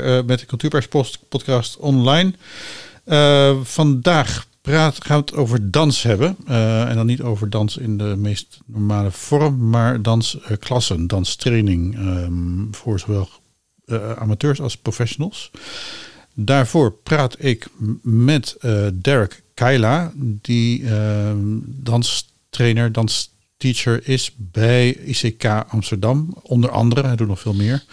weer met de Cultuurpers podcast online. vandaag praat, gaan we het over dans hebben. en dan niet over dans in de meest normale vorm, maar dansklassen, danstraining um, voor zowel amateurs als professionals. Daarvoor praat ik met Derek Kaila, die uh, danstrainer, dansteacher is bij ICK Amsterdam. Onder andere, hij doet nog veel meer.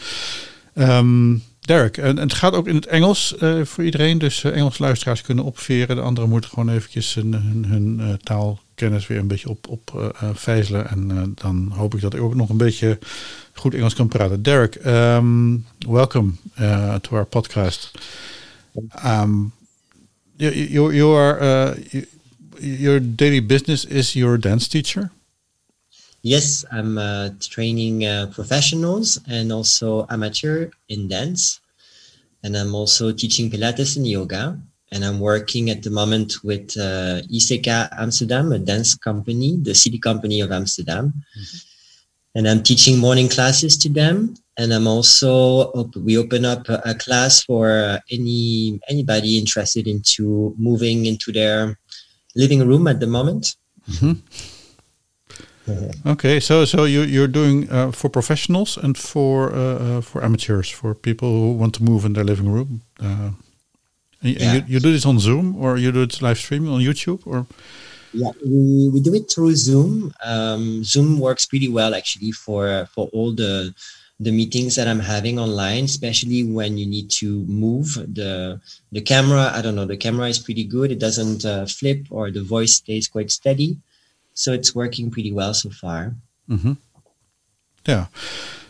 Um, Derek, en, het gaat ook in het Engels uh, voor iedereen. Dus uh, Engels luisteraars kunnen opveren. De anderen moeten gewoon eventjes hun, uh, taalkennis weer een beetje op, op. En dan hoop ik dat ik ook nog een beetje goed Engels kan praten. Derek, um, welcome to our podcast. You, your daily business is your dance teacher. Yes, I'm uh, training uh, professionals and also amateur in dance, and I'm also teaching Pilates and yoga. And I'm working at the moment with uh, ICK Amsterdam, a dance company, the city company of Amsterdam. Mm-hmm. And I'm teaching morning classes to them and I'm also we open up a, class for any anybody interested into moving into their living room at the moment. Mm-hmm. Okay, so so you you're doing uh, for professionals and for uh, uh, for amateurs, for people who want to move in their living room. Uh, and yeah. you, you do this on Zoom or you do it live streaming on YouTube or? Yeah, we, we do it through Zoom. Um, Zoom works pretty well actually for for all the the meetings that I'm having online, especially when you need to move the the camera. I don't know, the camera is pretty good. It doesn't uh, flip or the voice stays quite steady. So it's working pretty well so far. Mm-hmm. Yeah.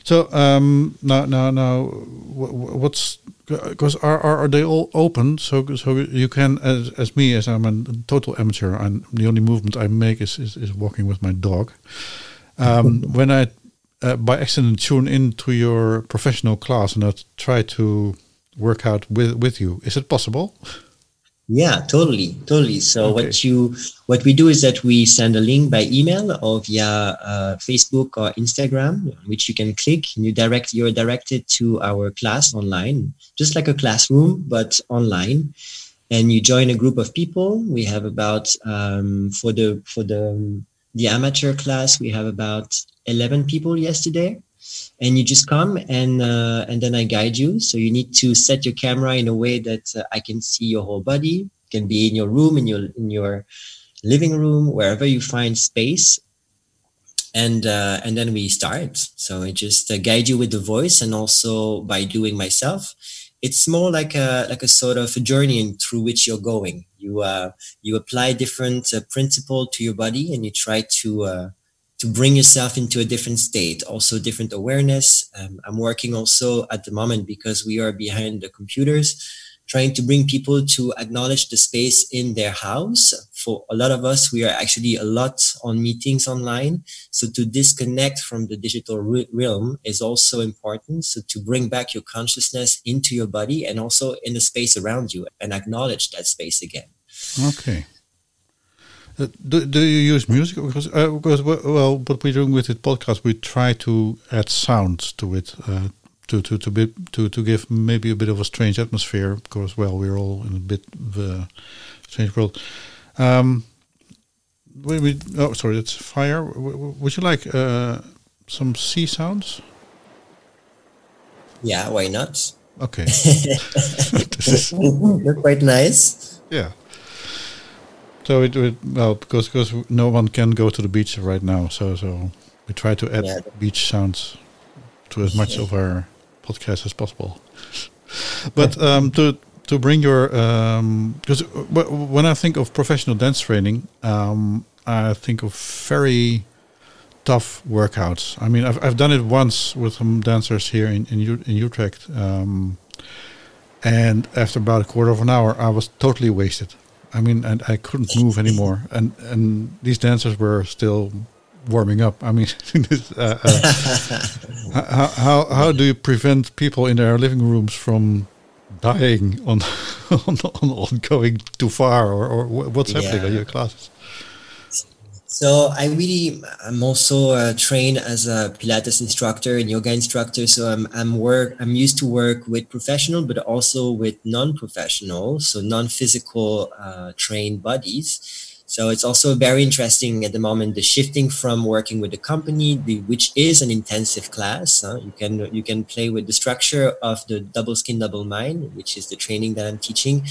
So um, now, now, now, what's because are, are are they all open? So so you can as as me as I'm a total amateur, and the only movement I make is is, is walking with my dog. Um, when I uh, by accident tune into your professional class and I try to work out with with you. Is it possible? Yeah, totally, totally. So okay. what you what we do is that we send a link by email or via uh, Facebook or Instagram, which you can click and you direct you're directed to our class online, just like a classroom but online. And you join a group of people. We have about um, for the for the the amateur class we have about 11 people yesterday and you just come and uh, and then I guide you. So you need to set your camera in a way that uh, I can see your whole body. Can be in your room, in your in your living room, wherever you find space. And uh, and then we start. So I just uh, guide you with the voice, and also by doing myself. It's more like a like a sort of a journey through which you're going. You uh, you apply different uh, principle to your body, and you try to to bring yourself into a different state, also different awareness. Um, I'm working also at the moment because we are behind the computers, trying to bring people to acknowledge the space in their house. For a lot of us, we are actually a lot on meetings online. So to disconnect from the digital re- realm is also important. So to bring back your consciousness into your body and also in the space around you and acknowledge that space again. Okay. Uh, do, do you use music? Because, uh, because well, what we're doing with the podcast, we try to add sounds to it uh, to to to be to to give maybe a bit of a strange atmosphere. Because well, we're all in a bit of a strange world. Um, we, we oh sorry, it's fire. W would you like uh, some sea sounds? Yeah, why not? Okay, they're quite nice. Yeah. So it, it, well because because no one can go to the beach right now, so so we try to add yeah. beach sounds to as much of our podcast as possible. but um, to to bring your because um, when I think of professional dance training, um, I think of very tough workouts. I mean, I've I've done it once with some dancers here in in, U- in Utrecht, um, and after about a quarter of an hour, I was totally wasted. I mean, and I couldn't move anymore, and and these dancers were still warming up. I mean, uh, uh, how, how how do you prevent people in their living rooms from dying on on, on, on going too far, or, or what's happening yeah. at your classes? So I really, I'm also uh, trained as a Pilates instructor and yoga instructor. So I'm, I'm work, I'm used to work with professional, but also with non-professional, so non-physical uh, trained bodies. So it's also very interesting at the moment the shifting from working with the company, the, which is an intensive class. Huh? You can you can play with the structure of the double skin double mind, which is the training that I'm teaching,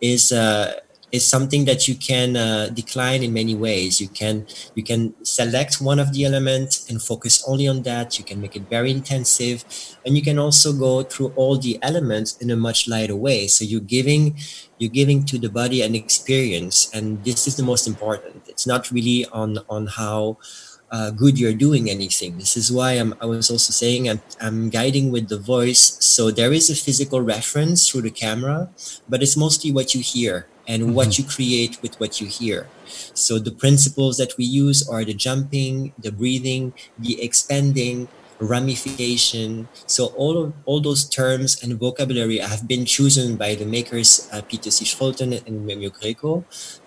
is uh, is something that you can uh, decline in many ways. You can you can select one of the elements and focus only on that. You can make it very intensive, and you can also go through all the elements in a much lighter way. So you're giving you're giving to the body an experience, and this is the most important. It's not really on on how uh, good you're doing anything. This is why I'm, I was also saying I'm, I'm guiding with the voice. So there is a physical reference through the camera, but it's mostly what you hear and mm-hmm. what you create with what you hear. So the principles that we use are the jumping, the breathing, the expanding, ramification. So all of all those terms and vocabulary have been chosen by the makers uh, Pieter C. Scholten and Emio Greco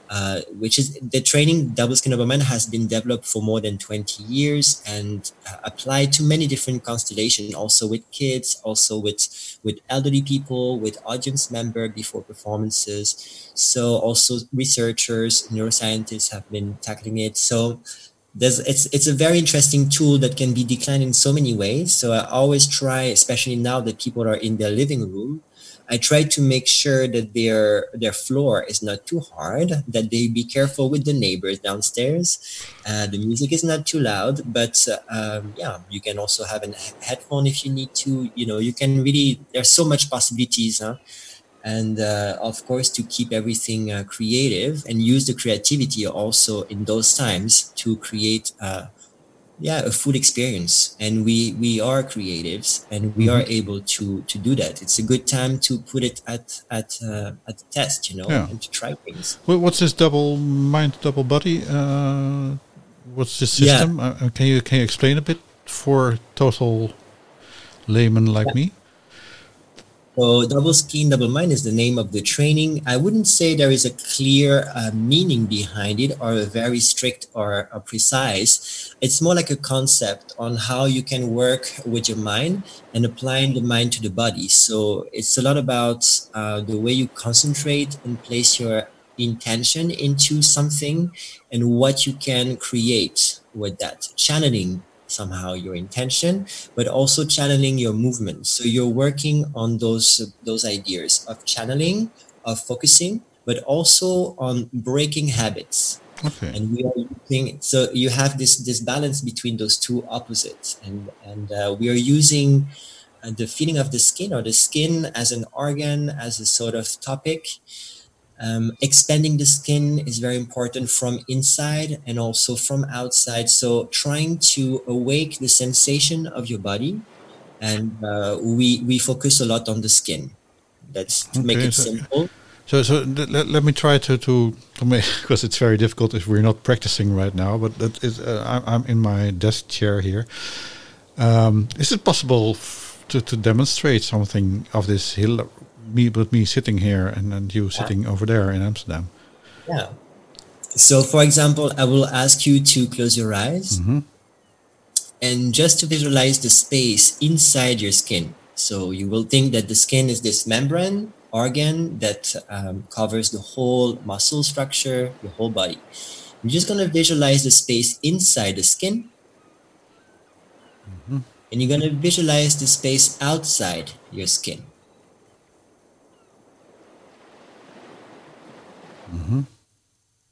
uh, which is the training double skin mind has been developed for more than 20 years and uh, applied to many different constellations also with kids also with with elderly people with audience member before performances. So also researchers neuroscientists have been tackling it. So there's it's it's a very interesting tool that can be declined in so many ways. So i always try especially now that people are in their living room I try to make sure that their their floor is not too hard, that they be careful with the neighbors downstairs. Uh, the music is not too loud, but uh, um, yeah, you can also have a headphone if you need to. You know, you can really. There's so much possibilities, huh? and uh, of course to keep everything uh, creative and use the creativity also in those times to create uh, yeah a full experience and we we are creatives and we mm-hmm. are able to to do that it's a good time to put it at at uh, at the test you know yeah. and to try things what's this double mind double body uh, what's this system yeah. uh, can you can you explain a bit for total layman like yeah. me so double skin, double mind is the name of the training. I wouldn't say there is a clear uh, meaning behind it or a very strict or, or, precise. It's more like a concept on how you can work with your mind and applying the mind to the body. So it's a lot about uh, the way you concentrate and place your intention into something and what you can create with that, channeling somehow your intention but also channeling your movement. So you're working on those those ideas of channeling of focusing but also on breaking habits. Okay. And we are using so you have this this balance between those two opposites. And and uh, we are using uh, the feeling of the skin or the skin as an organ as a sort of topic um, expanding the skin is very important from inside and also from outside. So trying to awake the sensation of your body, and uh, we we focus a lot on the skin. That's to okay, make it so, simple. So so let, let me try to to, to make because it's very difficult if we're not practicing right now. But that is uh, I'm in my desk chair here. Um, is it possible to to demonstrate something of this hill me with me sitting here and, and you sitting yeah. over there in Amsterdam. Yeah. So, for example, I will ask you to close your eyes mm-hmm. and just to visualize the space inside your skin. So, you will think that the skin is this membrane organ that um, covers the whole muscle structure, your whole body. You're just going to visualize the space inside the skin. Mm-hmm. And you're going to visualize the space outside your skin.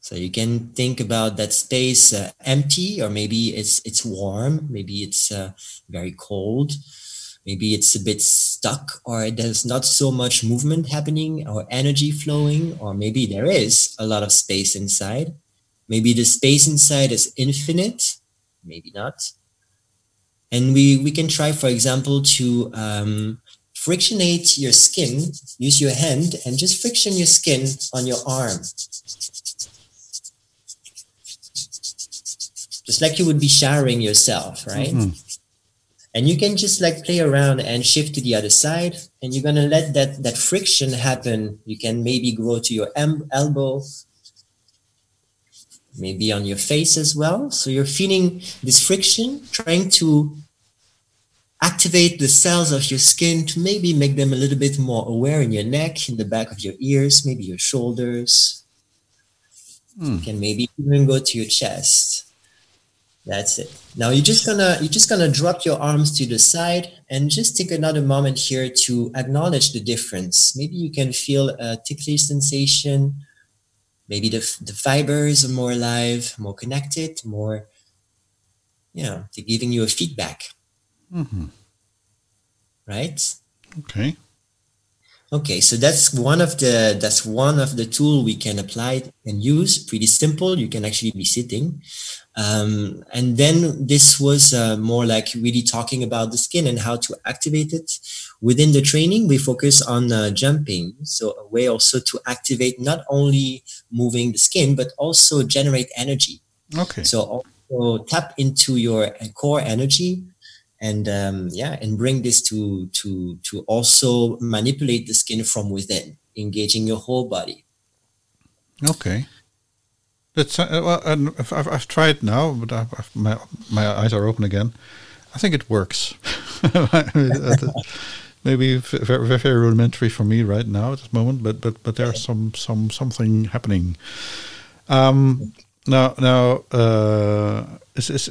So you can think about that space uh, empty, or maybe it's it's warm, maybe it's uh, very cold, maybe it's a bit stuck, or there's not so much movement happening or energy flowing, or maybe there is a lot of space inside. Maybe the space inside is infinite, maybe not. And we we can try, for example, to um, frictionate your skin, use your hand and just friction your skin on your arm. Just like you would be showering yourself, right? Mm-hmm. And you can just like play around and shift to the other side and you're going to let that, that friction happen. You can maybe go to your em- elbow, maybe on your face as well. So you're feeling this friction, trying to activate the cells of your skin to maybe make them a little bit more aware in your neck, in the back of your ears, maybe your shoulders. Mm. You can maybe even go to your chest. That's it. Now you're just gonna you're just gonna drop your arms to the side and just take another moment here to acknowledge the difference. Maybe you can feel a ticklish sensation. Maybe the, the fibers are more alive, more connected, more, you know, they're giving you a feedback. Mm-hmm. Right? Okay. Okay, so that's one of the that's one of the tool we can apply and use. Pretty simple. You can actually be sitting, um, and then this was uh, more like really talking about the skin and how to activate it. Within the training, we focus on uh, jumping, so a way also to activate not only moving the skin but also generate energy. Okay. So also tap into your core energy and um, yeah and bring this to to to also manipulate the skin from within engaging your whole body. Okay. That's uh, well and I've, I've tried now but I've, I've, my my eyes are open again. I think it works. Maybe very, very rudimentary for me right now at this moment but but but there's some some something happening. Um now now uh is is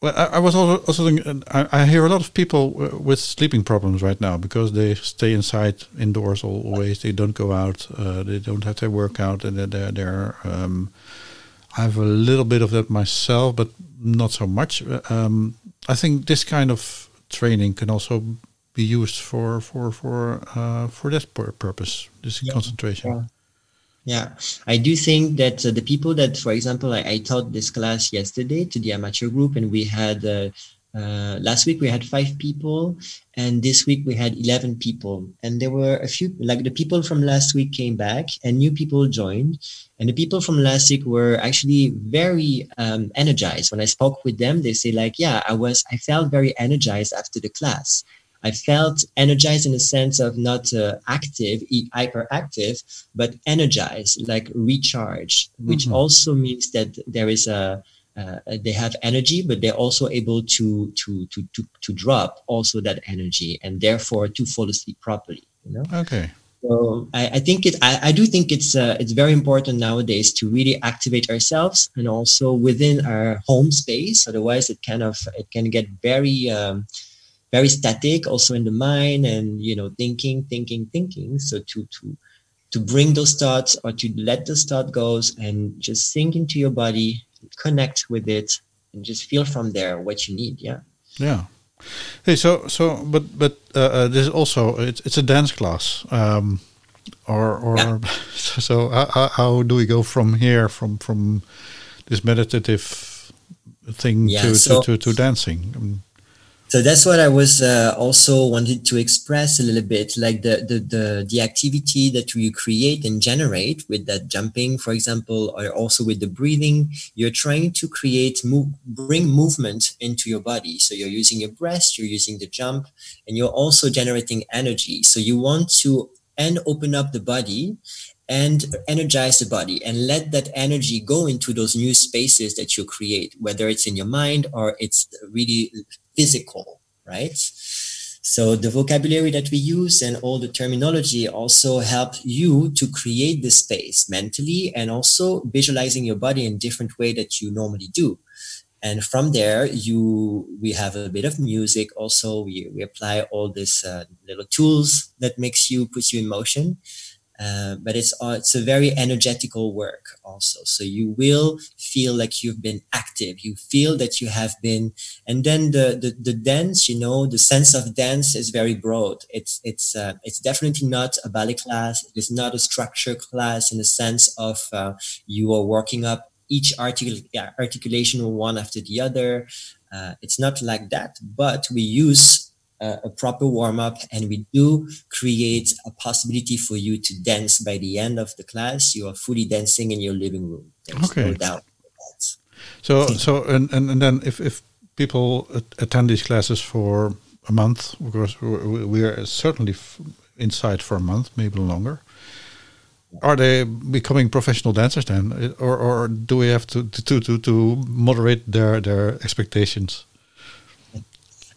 well, I, I, was also, also thinking, I, I, hear a lot of people with sleeping problems right now because they stay inside indoors always. They don't go out. Uh, they don't have their workout, and they're they're. Um, I have a little bit of that myself, but not so much. Um, I think this kind of training can also be used for for for uh, for that purpose. This yeah. concentration. Yeah. Yeah, I do think that uh, the people that, for example, I, I, taught this class yesterday to the amateur group, and we had uh, uh, last week we had five people, and this week we had eleven people, and there were a few like the people from last week came back, and new people joined, and the people from last week were actually very um, energized. When I spoke with them, they say like, "Yeah, I was, I felt very energized after the class." I felt energized in the sense of not uh, active, hyperactive, but energized, like recharge, which mm-hmm. also means that there is a uh, they have energy, but they're also able to to to to to drop also that energy, and therefore to fall asleep properly. You know. Okay. So I, I think it. I, I do think it's uh, it's very important nowadays to really activate ourselves and also within our home space. Otherwise, it kind of it can get very um, very static also in the mind and you know thinking thinking thinking. So to to to bring those thoughts or to let those thought goes and just sink into your body connect with it and just feel from there what you need yeah. Yeah. Hey so so but but uh, uh, this is also it's, it's a dance class um or or yeah. so how, how do we go from here from from this meditative thing yeah, to, so, to, to, to dancing? Um, so that's what I was uh, also wanted to express a little bit, like the, the the the activity that you create and generate with that jumping, for example, or also with the breathing. You're trying to create move, bring movement into your body. So you're using your breast, you're using the jump, and you're also generating energy. So you want to and open up the body and energize the body and let that energy go into those new spaces that you create, whether it's in your mind or it's really physical, right? So the vocabulary that we use and all the terminology also help you to create the space mentally and also visualizing your body in different way that you normally do. And from there, you we have a bit of music. Also, we, we apply all these uh, little tools that makes you puts you in motion. Uh, but it's uh, it's a very energetical work also. So you will feel like you've been active. You feel that you have been, and then the the, the dance, you know, the sense of dance is very broad. It's it's uh, it's definitely not a ballet class. It is not a structure class in the sense of uh, you are working up each articul- articulation one after the other. Uh, it's not like that, but we use uh, a proper warm up and we do create a possibility for you to dance by the end of the class. You are fully dancing in your living room. There's okay. no doubt so so and, and and then if if people attend these classes for a month because we are certainly inside for a month maybe longer. Are they becoming professional dancers then, or or do we have to to to to moderate their their expectations?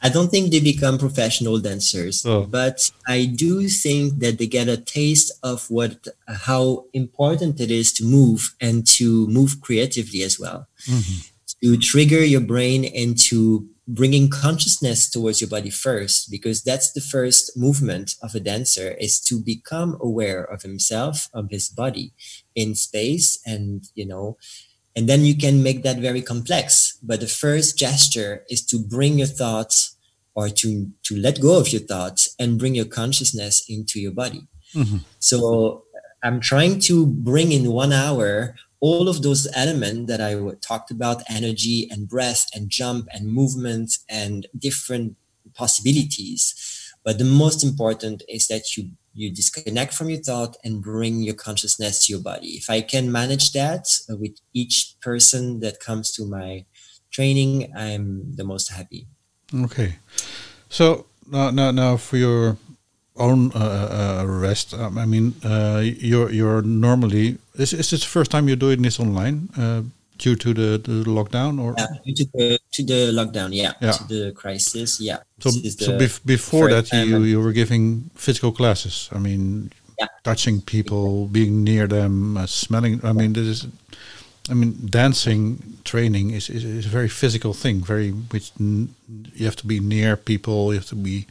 I don't think they become professional dancers, oh. but I do think that they get a taste of what how important it is to move and to move creatively as well. Mm-hmm. To trigger your brain into bringing consciousness towards your body first because that's the first movement of a dancer is to become aware of himself of his body in space and you know and then you can make that very complex. But the first gesture is to bring your thoughts or to to let go of your thoughts and bring your consciousness into your body. Mm-hmm. so i'm trying to bring in one hour all of those elements that i talked about energy and breath and jump and movement and different possibilities. But the most important is that you you disconnect from your thought and bring your consciousness to your body. If I can manage that uh, with each person that comes to my training, I'm the most happy. Okay, so now now now for your own uh, uh, rest, um, I mean, uh, you're you're normally is is this the first time you're doing this online? Due to the, the lockdown or? Yeah, due to the to the lockdown yeah, yeah. to the crisis yeah. So, so bef- before that you you were giving physical classes. I mean yeah. touching people being near them uh, smelling i mean this is i mean dancing training is, is, is a very physical thing very which n- you have to be near people you have to be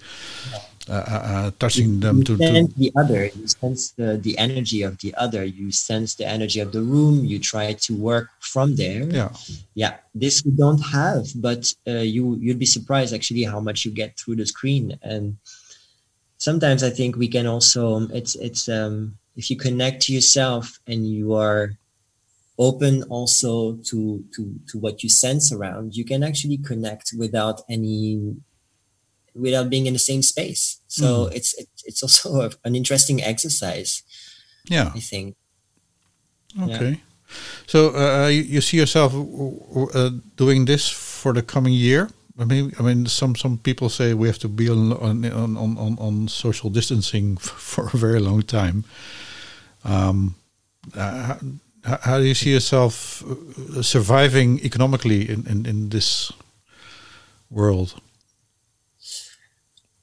uh, uh, uh, touching them you to, sense to the other. You sense the, the energy of the other. You sense the energy of the room. You try to work from there. Yeah. Yeah this we don't have but uh, you you'd be surprised actually how much you get through the screen. And sometimes i think we can also um, it's it's um if you connect to yourself and you are open also to to to what you sense around you can actually connect without any without being in the same space. So mm. it's it's also a, an interesting exercise. Yeah, I think. Okay, yeah. so uh, you, you, see yourself uh, doing this for the coming year? I mean, I mean, some some people say we have to be on on on on, on social distancing for a very long time. Um, uh, how, how, do you see yourself uh, surviving economically in, in, in this world?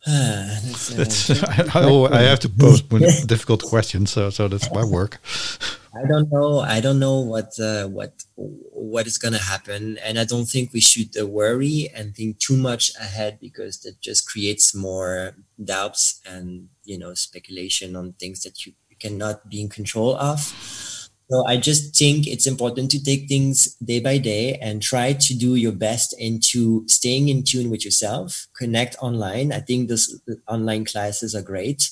That's, I, I, have to pose difficult questions, so so that's my work. I don't know. I don't know what uh, what what is gonna happen, and I don't think we should uh, worry and think too much ahead because that just creates more doubts and you know speculation on things that you cannot be in control of. So I just think it's important to take things day by day and try to do your best into staying in tune with yourself, connect online. I think those online classes are great.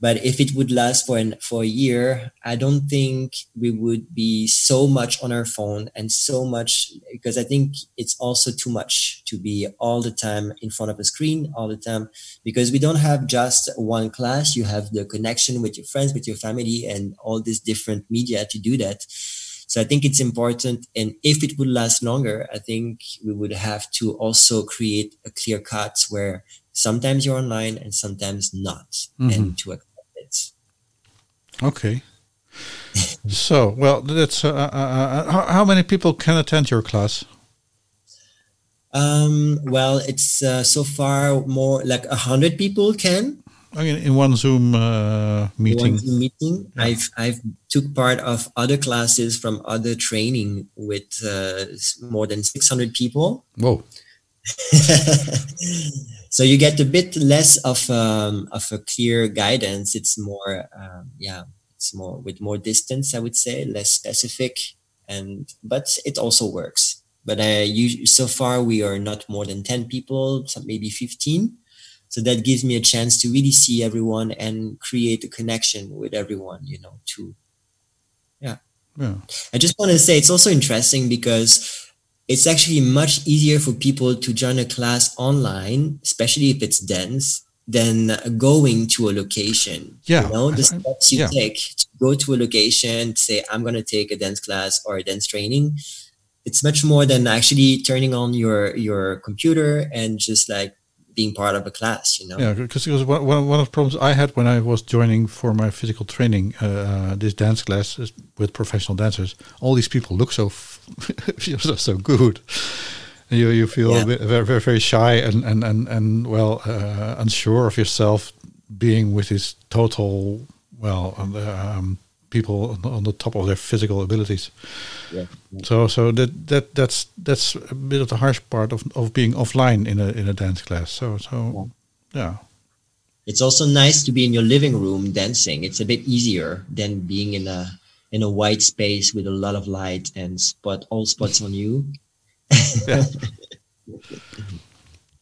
But if it would last for an, for a year, I don't think we would be so much on our phone and so much because I think it's also too much to be all the time in front of a screen all the time because we don't have just one class. You have the connection with your friends, with your family, and all these different media to do that. So I think it's important. And if it would last longer, I think we would have to also create a clear cut where sometimes you're online and sometimes not, mm-hmm. and to accept it Okay. so, well, that's uh, uh, uh, uh how many people can attend your class? Um, well, it's uh, so far more like a hundred people can. I mean, in one Zoom uh, meeting. One Zoom meeting. Yeah. I've I've took part of other classes from other training with more than six hundred people. Whoa. so you get a bit less of um, of a clear guidance. It's more, um, yeah, it's more with more distance. I would say less specific, and but it also works. But uh, you, so far we are not more than ten people, maybe fifteen. So that gives me a chance to really see everyone and create a connection with everyone. You know, to yeah. Yeah. I just want to say it's also interesting because it's actually much easier for people to join a class online, especially if it's dense, than going to a location. Yeah. You know, the steps you yeah. take to go to a location, say, I'm going to take a dance class or a dance training. It's much more than actually turning on your, your computer and just like being part of a class, you know. Yeah, because it was one, one of the problems I had when I was joining for my physical training uh, uh this dance class with professional dancers. All these people look so so, so good. You you feel yeah. very very very shy and and and and well uh, unsure of yourself being with this total well um, people on the top of their physical abilities. Yeah. So so that that that's that's a bit of the harsh part of, of being offline in a in a dance class. So so yeah. yeah. It's also nice to be in your living room dancing. It's a bit easier than being in a in a white space with a lot of light and spot all spots on you. yeah.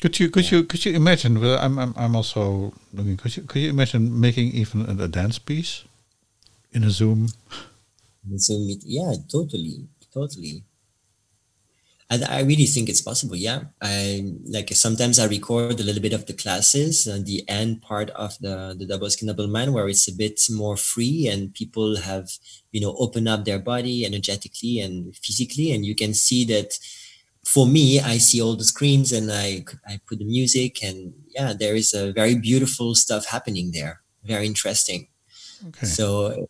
Could you could you could you imagine? Well, I'm I'm I'm also looking. Could you could you imagine making even a, a dance piece? In a Zoom? Zoom meet, yeah, totally, totally. And I really think it's possible. Yeah, I like sometimes I record a little bit of the classes, and the end part of the the double skin double mind, where it's a bit more free and people have you know open up their body energetically and physically, and you can see that. For me, I see all the screens and I I put the music and yeah, there is a very beautiful stuff happening there. Very interesting. Okay. So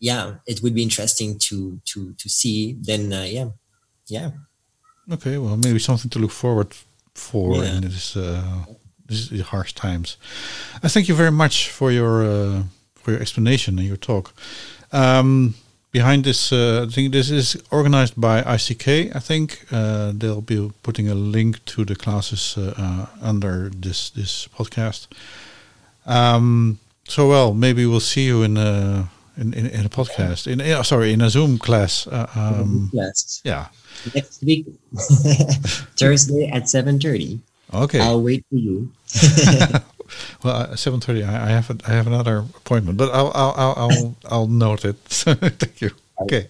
yeah, it would be interesting to to to see. Then uh, yeah, yeah. Okay, well, maybe something to look forward for yeah. in this uh, this harsh times. I thank you very much for your uh, for your explanation and your talk. Um, behind this, uh, I think this is organized by ICK. I think uh, they'll be putting a link to the classes uh, uh under this this podcast. Um, so well, maybe we'll see you in a in, in, in a podcast. In, in sorry, in a Zoom class. Uh, um, yes. Yeah. Next week, Thursday at seven thirty. Okay. I'll wait for you. well, uh, seven thirty. I, I have a, I have another appointment, but I'll I'll I'll I'll, I'll note it. Thank you. Okay.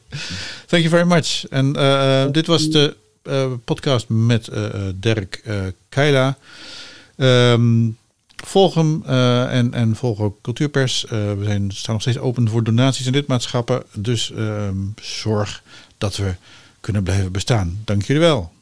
Thank you very much. En uh, dit was de uh, podcast met uh, Dirk uh, Keila. Um, Volg hem eh, en, en volg ook Cultuurpers. Eh, we zijn, staan nog steeds open voor donaties en lidmaatschappen. Dus ehm, zorg dat we kunnen blijven bestaan. Dank jullie wel.